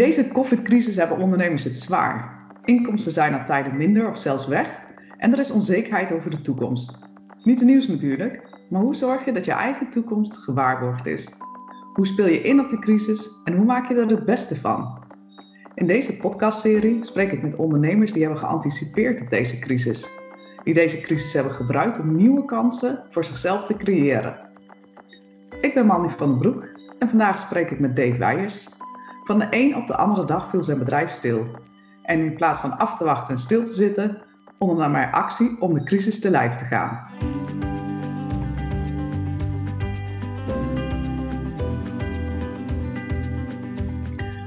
deze COVID-crisis hebben ondernemers het zwaar. Inkomsten zijn al tijden minder of zelfs weg en er is onzekerheid over de toekomst. Niet de nieuws natuurlijk, maar hoe zorg je dat je eigen toekomst gewaarborgd is? Hoe speel je in op de crisis en hoe maak je er het beste van? In deze podcastserie spreek ik met ondernemers die hebben geanticipeerd op deze crisis. Die deze crisis hebben gebruikt om nieuwe kansen voor zichzelf te creëren. Ik ben Manny van den Broek en vandaag spreek ik met Dave Weijers. Van de een op de andere dag viel zijn bedrijf stil. En in plaats van af te wachten en stil te zitten, ondernam hij actie om de crisis te lijf te gaan.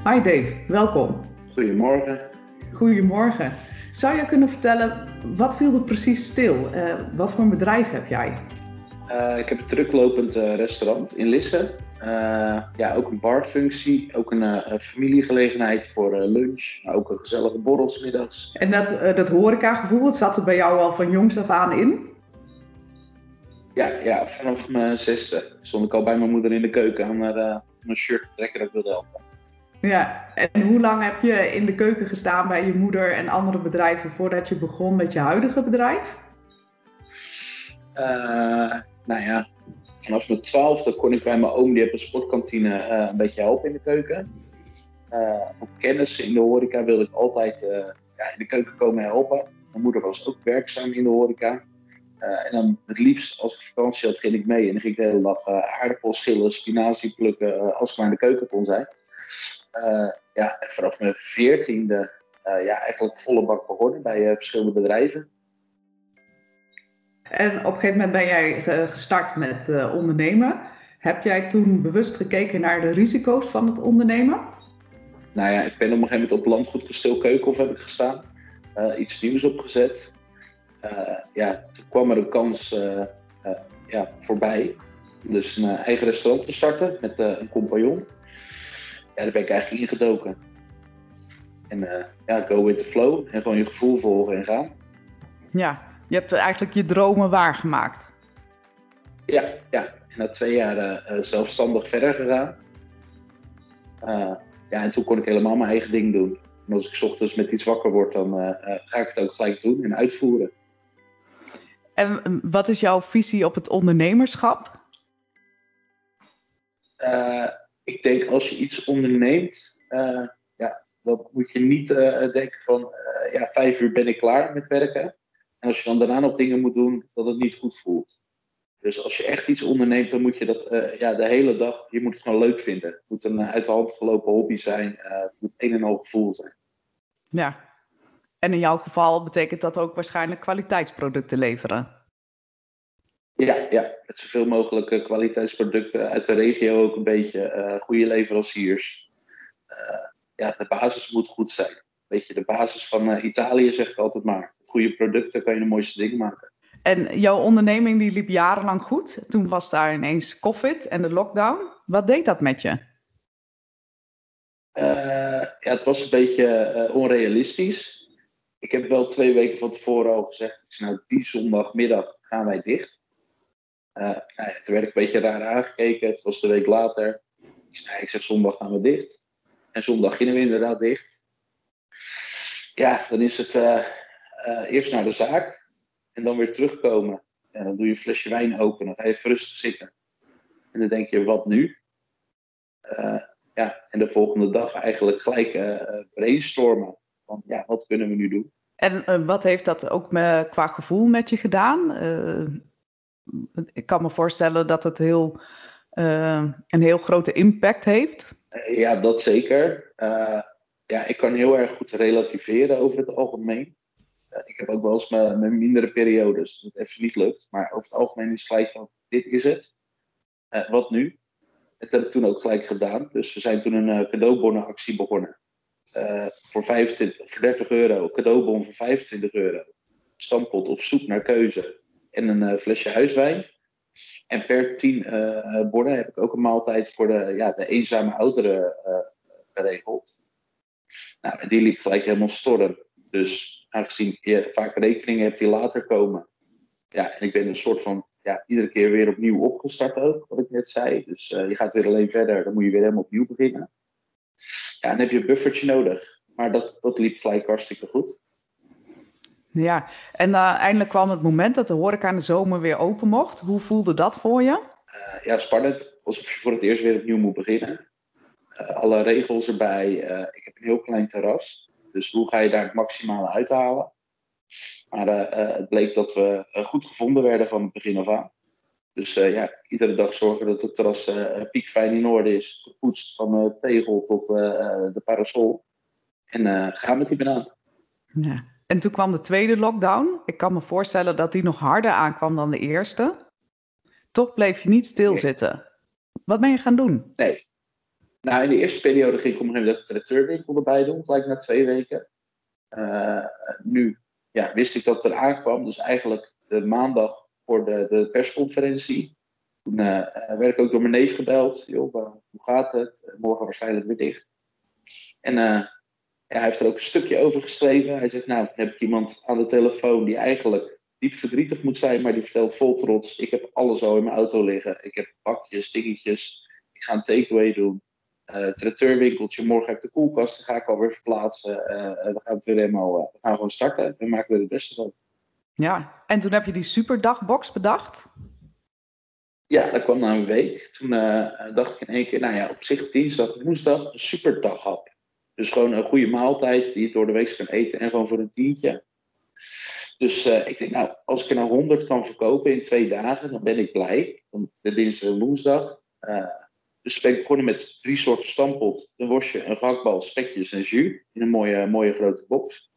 Hi Dave, welkom. Goedemorgen. Goedemorgen. Zou je kunnen vertellen, wat viel er precies stil? Uh, wat voor een bedrijf heb jij? Uh, ik heb een teruglopend uh, restaurant in Lisse. ja, ook een barfunctie, ook een familiegelegenheid voor lunch, maar ook een gezellige borrels middags. En dat, dat horecagevoel, dat zat er bij jou al van jongs af aan in? Ja, ja vanaf mijn zesde stond ik al bij mijn moeder in de keuken aan haar, mijn shirt te trekken dat ik wilde helpen. Ja, en hoe lang heb je in de keuken gestaan bij je moeder en andere bedrijven voordat je begon met je huidige bedrijf? Uh, nou ja, vanaf mijn twaalfde kon ik bij mijn oom, die heeft een sportkantine, uh, een beetje helpen in de keuken. Uh, op kennis in de horeca wilde ik altijd ja, in de keuken komen helpen. Mijn moeder was ook werkzaam in de horeca. en dan het liefst, als ik vakantie had, ging ik mee. En dan ging ik de hele dag aardappels schillen, spinazie plukken, als ik maar in de keuken kon zijn. Uh, ja, vanaf mijn veertiende uh, ja, eigenlijk volle bak begonnen bij uh, verschillende bedrijven. En op een gegeven moment ben jij gestart met ondernemen. Heb jij toen bewust gekeken naar de risico's van het ondernemen? Nou ja, ik ben op een gegeven moment op landgoed Kasteel Keukenhof heb ik gestaan. iets nieuws opgezet. ja, toen kwam er een kans ja, voorbij. Dus een eigen restaurant te starten met een compagnon ja, daar ben ik eigenlijk ingedoken. En uh, ja, go with the flow en gewoon je gevoel volgen en gaan. Ja, je hebt eigenlijk je dromen waargemaakt. Ja, ja. En na twee jaar uh, zelfstandig verder gegaan. Uh, ja, en toen kon ik helemaal mijn eigen ding doen. En als ik ochtends met iets wakker word, dan ga ik het ook gelijk doen en uitvoeren. En wat is jouw visie op het ondernemerschap? ik denk als je iets onderneemt, ja, dan moet je niet denken van ja, vijf uur ben ik klaar met werken. En als je dan daarna nog dingen moet doen, dat het niet goed voelt. Dus als je echt iets onderneemt, dan moet je dat ja, de hele dag, je moet het gewoon leuk vinden. Het moet een uit de hand gelopen hobby zijn. het moet een en al gevoel zijn. Ja, en in jouw geval betekent dat ook waarschijnlijk kwaliteitsproducten leveren. Ja, ja, met zoveel mogelijk eh, kwaliteitsproducten uit de regio ook een beetje goede leveranciers. Ja, de basis moet goed zijn. Weet je, de basis van Italië zeg ik altijd maar. Goede producten kan je de mooiste dingen maken. En jouw onderneming die liep jarenlang goed. Toen was daar ineens COVID en de lockdown. Wat deed dat met je? ja, het was een beetje onrealistisch. Ik heb wel twee weken van tevoren al gezegd, nou die zondagmiddag gaan wij dicht. Uh, nou ja, toen werd ik een beetje raar aangekeken. Het was de week later. Ik zei, ik zeg, zondag gaan we dicht. En zondag gingen we inderdaad dicht. Ja, dan is het uh, uh, eerst naar de zaak. En dan weer terugkomen. En dan doe je een flesje wijn open. Dan ga je even rustig zitten. En dan denk je, wat nu? ja, en de volgende dag eigenlijk gelijk brainstormen. Van, ja, wat kunnen we nu doen? En wat heeft dat ook me, qua gevoel met je gedaan? ik kan me voorstellen dat het heel, een heel grote impact heeft. Ja, dat zeker. Ja, ik kan heel erg goed relativeren over het algemeen. Uh, ik heb ook wel eens mijn, mindere periodes dat het even niet lukt. Maar over het algemeen is het gelijk van, dit is het. wat nu? Dat heb ik toen ook gelijk gedaan. Dus we zijn toen een cadeaubonnenactie begonnen. voor, 25, voor 30 euro, cadeaubon voor 25 euro. Stampot op zoek naar keuze en een flesje huiswijn. En per tien uh, borden heb ik ook een maaltijd voor de, ja, de eenzame ouderen geregeld. Nou, en die liep gelijk helemaal storm. Dus aangezien je vaak rekeningen hebt die later komen. Ja, en ik ben een soort van ja, iedere keer weer opnieuw opgestart ook, wat ik net zei. Dus je gaat weer alleen verder, dan moet je weer helemaal opnieuw beginnen. ja, dan heb je een buffertje nodig. Maar dat, dat liep gelijk hartstikke goed. Ja, en uh, eindelijk kwam het moment dat de horeca in de zomer weer open mocht. Hoe voelde dat voor je? Uh, ja, spannend. Alsof je voor het eerst weer opnieuw moet beginnen. Alle regels erbij. ik heb een heel klein terras. Dus hoe ga je daar het maximale uithalen? Maar het bleek dat we goed gevonden werden van het begin af aan. Dus ja, iedere dag zorgen dat het terras piekfijn in orde is. Gepoetst van de tegel tot de parasol. En gaan met die banaan. Ja. En toen kwam de tweede lockdown. Ik kan me voorstellen dat die nog harder aankwam dan de eerste. Toch bleef je niet stilzitten. Wat ben je gaan doen? Nee. Nou, in de eerste periode ging ik op een gegeven moment de erbij doen, gelijk na twee weken. Uh, nu ja, wist ik dat het er aankwam, dus eigenlijk de maandag voor de, de persconferentie. Toen uh, werd ik ook door mijn neef gebeld. Joh, hoe gaat het? Morgen waarschijnlijk weer dicht. En hij heeft er ook een stukje over geschreven. Hij zegt, nou, heb ik iemand aan de telefoon die eigenlijk diep verdrietig moet zijn, maar die vertelt vol trots, ik heb alles al in mijn auto liggen. Ik heb bakjes, dingetjes. Ik ga een takeaway doen. Uh, het returwinkeltje, morgen heb ik de koelkast, dan ga ik alweer verplaatsen. Uh, we gaan het weer helemaal, uh, we gaan gewoon starten. We maken er het beste van. Ja, en toen heb je die superdagbox bedacht? Ja, dat kwam na een week. Toen dacht ik in één keer, nou ja, op zich dinsdag, woensdag, een superdaghap. Dus gewoon een goede maaltijd die je door de week kan eten en gewoon voor een tientje. Dus ik denk, nou, als ik er nou 100 kan verkopen in twee dagen, dan ben ik blij. Dan de dinsdag en woensdag. Uh, dus ik begonnen met drie soorten stampot. Een worstje, een gehaktbal, spekjes en jus. In een mooie, mooie grote box.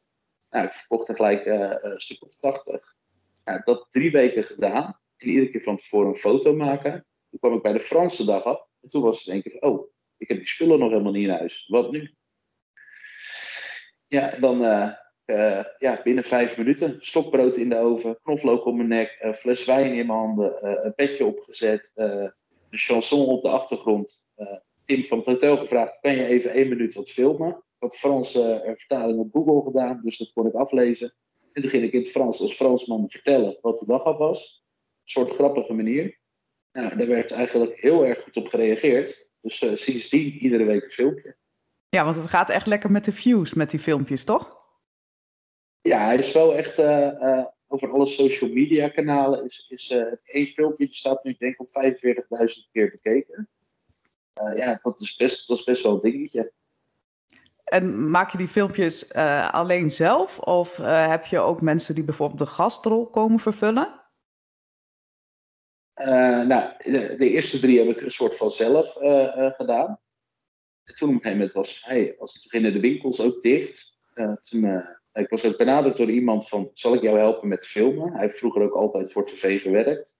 Nou, ik verkocht er gelijk uh, een stuk of 80. Nou, dat drie weken gedaan. En iedere keer van tevoren een foto maken. Toen kwam ik bij de Franse dag af. En toen was het denk ik, oh, ik heb die spullen nog helemaal niet in huis. Wat nu? Ja, dan uh, uh, ja, binnen vijf minuten stokbrood in de oven, knoflook op mijn nek, fles wijn in mijn handen, een petje opgezet, chanson op de achtergrond. Tim van het hotel gevraagd, kan je even één minuut wat filmen? Ik had Franse vertaling op Google gedaan, dus dat kon ik aflezen. En toen ging ik in het Frans als Fransman vertellen wat de dag al was. Een soort grappige manier. Nou, daar werd eigenlijk heel erg goed op gereageerd. Dus uh, sindsdien iedere week een filmpje. Ja, want het gaat echt lekker met de views met die filmpjes, toch? Ja, hij is wel echt uh, uh, over alle social media kanalen. Is, is uh, één filmpje die staat nu denk ik op 45.000 keer bekeken. ja, dat is, best, dat is best wel een dingetje. En maak je die filmpjes alleen zelf? Of heb je ook mensen die bijvoorbeeld de gastrol komen vervullen? nou, de, de, eerste drie heb ik een soort van zelf gedaan. En toen op een gegeven moment was, hey, als beginnen de winkels ook dicht. Toen, ik was ook benaderd door iemand van, zal ik jou helpen met filmen? Hij heeft vroeger ook altijd voor tv gewerkt.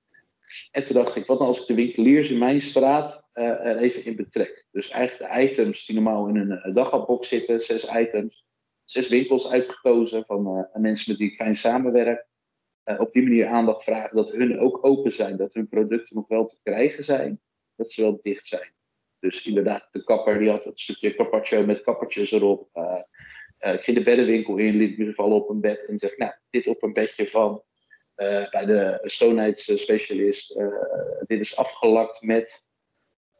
En toen dacht ik, wat nou als ik de winkeliers in mijn straat uh, er even in betrek? Dus eigenlijk de items die normaal in een dagbox zitten, zes items, zes winkels uitgekozen van mensen met wie ik fijn samenwerk. op die manier aandacht vragen dat hun ook open zijn, dat hun producten nog wel te krijgen zijn, dat ze wel dicht zijn. Dus inderdaad, de kapper die had het stukje carpaccio met kappertjes erop. Uh, uh, ik ging de beddenwinkel in, liet me vallen op een bed en zeg, nou, dit op een bedje van uh, bij de stoonheidsspecialist. dit is afgelakt met.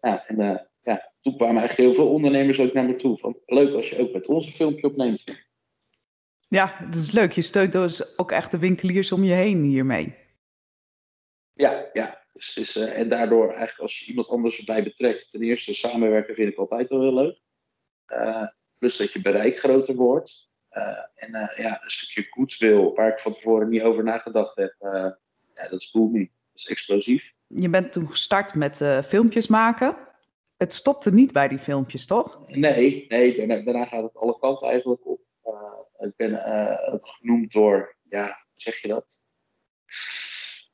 Nou, en ja, toen kwamen eigenlijk heel veel ondernemers ook naar me toe. Van, leuk als je ook met ons een filmpje opneemt. Ja, dat is leuk. Je steunt dus ook echt de winkeliers om je heen hiermee. Ja, ja. Dus uh, en daardoor eigenlijk als je iemand anders erbij betrekt, ten eerste samenwerken vind ik altijd wel heel leuk. Plus dat je bereik groter wordt. Uh, en ja, een stukje goodwill waar ik van tevoren niet over nagedacht heb, ja, dat is me. Dat is explosief. Je bent toen gestart met filmpjes maken. Het stopte niet bij die filmpjes, toch? Nee, nee daarna, daarna gaat het alle kanten eigenlijk op. ik ben ook genoemd door, ja, hoe zeg je dat?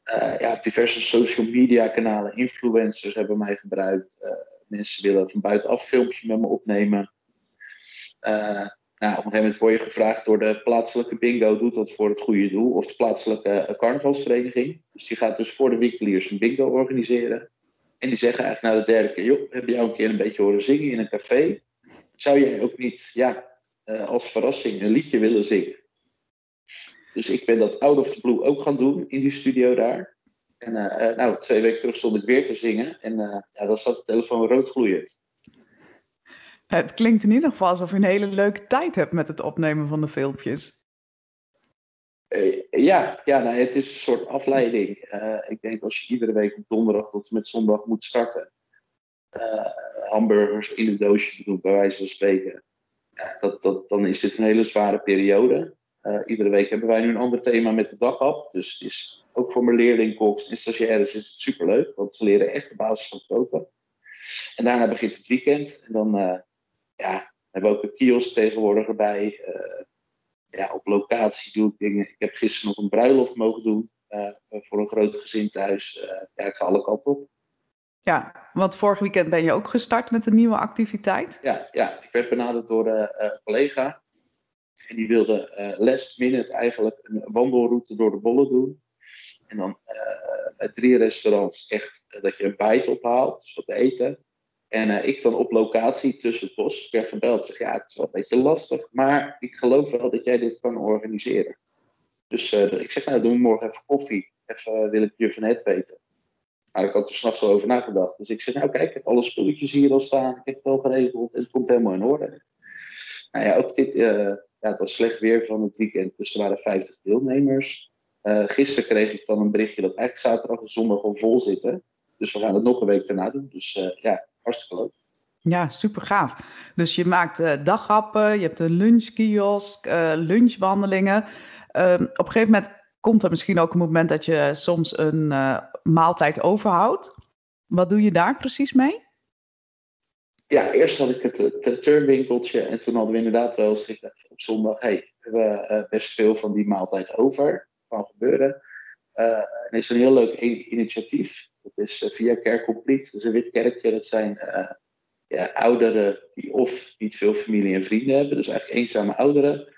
uh, ja, diverse social media kanalen, influencers hebben mij gebruikt. Mensen willen van buitenaf een filmpje met me opnemen. Uh, nou, op een gegeven moment word je gevraagd door de plaatselijke bingo, doet dat voor het goede doel, of de plaatselijke carnavalsvereniging. Dus die gaat dus voor de winkeliers een bingo organiseren. En die zeggen eigenlijk na de derde keer, joh, heb jou een keer een beetje horen zingen in een café? Zou jij ook niet, ja, als verrassing een liedje willen zingen? Dus ik ben dat out of the blue ook gaan doen in die studio daar. En uh, nou, twee weken terug stond ik weer te zingen. En ja, dan zat de telefoon rood gloeiend. Het klinkt in ieder geval alsof je een hele leuke tijd hebt met het opnemen van de filmpjes. Uh, ja, ja nou, het is een soort afleiding. Uh, ik denk als je iedere week op donderdag tot en met zondag moet starten, uh, hamburgers in een doosje doen, bij wijze van spreken, dat, dat, dan is dit een hele zware periode. iedere week hebben wij nu een ander thema met de daghap. Dus het is ook voor mijn leerlingkoks en stagiaires is het superleuk, want ze leren echt de basis van koken. En daarna begint het weekend en dan ja, hebben we ook een kiosk tegenwoordig erbij. Uh, ja, op locatie doe ik dingen. Ik heb gisteren nog een bruiloft mogen doen uh, voor een groot gezin thuis. Uh, ja, ik ga alle kanten op. Ja, want vorig weekend ben je ook gestart met een nieuwe activiteit. Ja, ja ik werd benaderd door een collega. En die wilde last minute eigenlijk een wandelroute door de bollen doen. En dan bij drie restaurants echt dat je een bijt ophaalt, dus wat eten. En uh, ik dan op locatie tussen het bos werd gebeld. Zeg, ja, het is wel een beetje lastig, maar ik geloof wel dat jij dit kan organiseren. Dus uh, ik zeg, nou, doen we morgen even koffie. Even uh, wil ik je van het weten. Maar ik had er s'nachts al over nagedacht. Dus ik zeg, nou kijk, ik heb alle spulletjes hier al staan. Ik heb het al geregeld. Het komt helemaal in orde. Nou ja, ook dit, ja, het was slecht weer van het weekend. Dus er waren 50 deelnemers. gisteren kreeg ik dan een berichtje dat eigenlijk zaterdag en zondag al vol zitten. Dus we gaan het nog een week daarna doen. Dus ja, hartstikke leuk. Ja, super gaaf. Dus je maakt uh, daghappen, je hebt een lunchkiosk, uh, lunchwandelingen. Uh, op een gegeven moment komt er misschien ook een moment dat je soms een uh, maaltijd overhoudt. Wat doe je daar precies mee? Ja, eerst had ik het turnwinkeltje en toen hadden we inderdaad wel op zondag, hey, we hebben best veel van die maaltijd over. Kan gebeuren. en is een heel leuk initiatief. Dat is eh, via Kerk Complete. Dat is een wit kerkje. Dat zijn eh, ja, ouderen die of niet veel familie en vrienden hebben. Dus eigenlijk eenzame ouderen.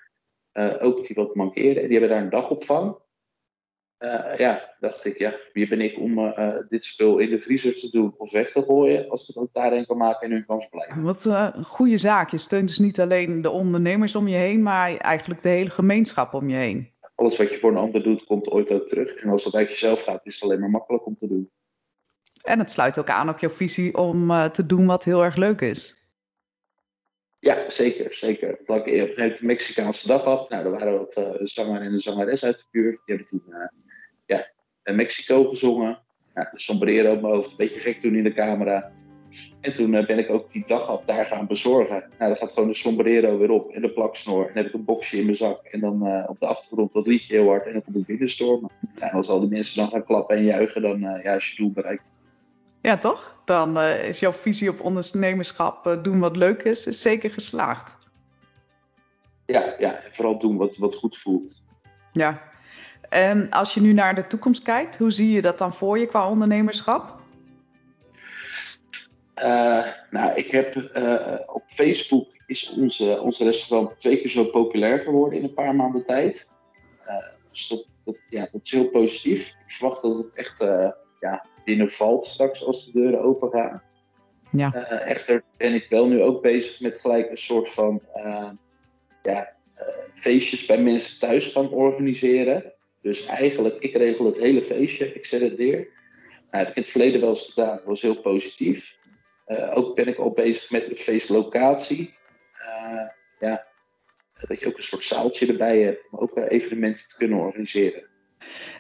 Uh, ook die wat mankeren. En die hebben daar een dagopvang. Uh, ja, dacht ik, ja, wie ben ik om uh, dit spul in de vriezer te doen of weg te gooien, als ik het ook daarin kan maken en hun kan verblijven. Wat een goede zaak. Je steunt dus niet alleen de ondernemers om je heen, maar eigenlijk de hele gemeenschap om je heen. Alles wat je voor een ander doet, komt ooit ook terug. En als dat uit jezelf gaat, is het alleen maar makkelijk om te doen. En het sluit ook aan op jouw visie om uh, te doen wat heel erg leuk is. Ja, zeker. zeker. Dat ik op een Mexicaanse dag had. Nou, er waren wat uh, zanger en een zangeres uit de buurt. Die hebben toen uh, ja, in Mexico gezongen. Nou, de sombrero op mijn hoofd, een beetje gek toen in de camera. En toen ben ik ook die dag daar gaan bezorgen. Nou, dan gaat gewoon de sombrero weer op en de plaksnoor. En dan heb ik een boxje in mijn zak. En dan op de achtergrond dat liedje heel hard. En dan kom ik binnenstormen. Nou, en als al die mensen dan gaan klappen en juichen, dan ja, is je doel bereikt. Ja, toch? Dan uh, is jouw visie op ondernemerschap uh, doen wat leuk is, is zeker geslaagd. Ja, ja, vooral doen wat, wat goed voelt. Ja. En als je nu naar de toekomst kijkt, hoe zie je dat dan voor je qua ondernemerschap? Uh, nou, ik heb op Facebook is onze, onze restaurant twee keer zo populair geworden in een paar maanden tijd. dus dat, dat, ja, dat is heel positief. Ik verwacht dat het echt ja, binnenvalt straks als de deuren open gaan. Ja. Uh, echter ben ik wel nu ook bezig met gelijk een soort van uh, ja, uh, feestjes bij mensen thuis gaan organiseren. Dus eigenlijk, ik regel het hele feestje, ik zet het neer. Nou, heb ik in het verleden wel eens gedaan, dat was heel positief. ook ben ik al bezig met de feestlocatie. ja, dat je ook een soort zaaltje erbij hebt om ook evenementen te kunnen organiseren.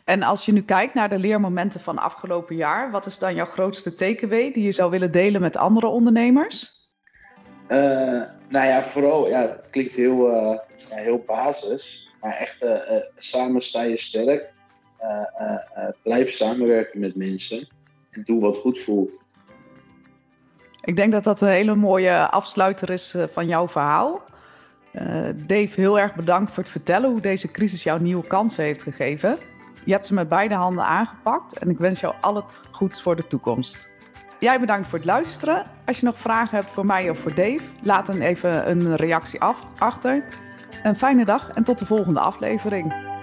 En als je nu kijkt naar de leermomenten van afgelopen jaar, wat is dan jouw grootste takeaway die je zou willen delen met andere ondernemers? Uh, nou ja, vooral, ja, het klinkt heel, uh, ja, heel basis, maar echt uh, samen sta je sterk. blijf samenwerken met mensen en doe wat goed voelt. Ik denk dat dat een hele mooie afsluiter is van jouw verhaal. Dave, heel erg bedankt voor het vertellen hoe deze crisis jou nieuwe kansen heeft gegeven. Je hebt ze met beide handen aangepakt en ik wens jou al het goeds voor de toekomst. Jij bedankt voor het luisteren. Als je nog vragen hebt voor mij of voor Dave, laat dan even een reactie af, achter. Een fijne dag en tot de volgende aflevering.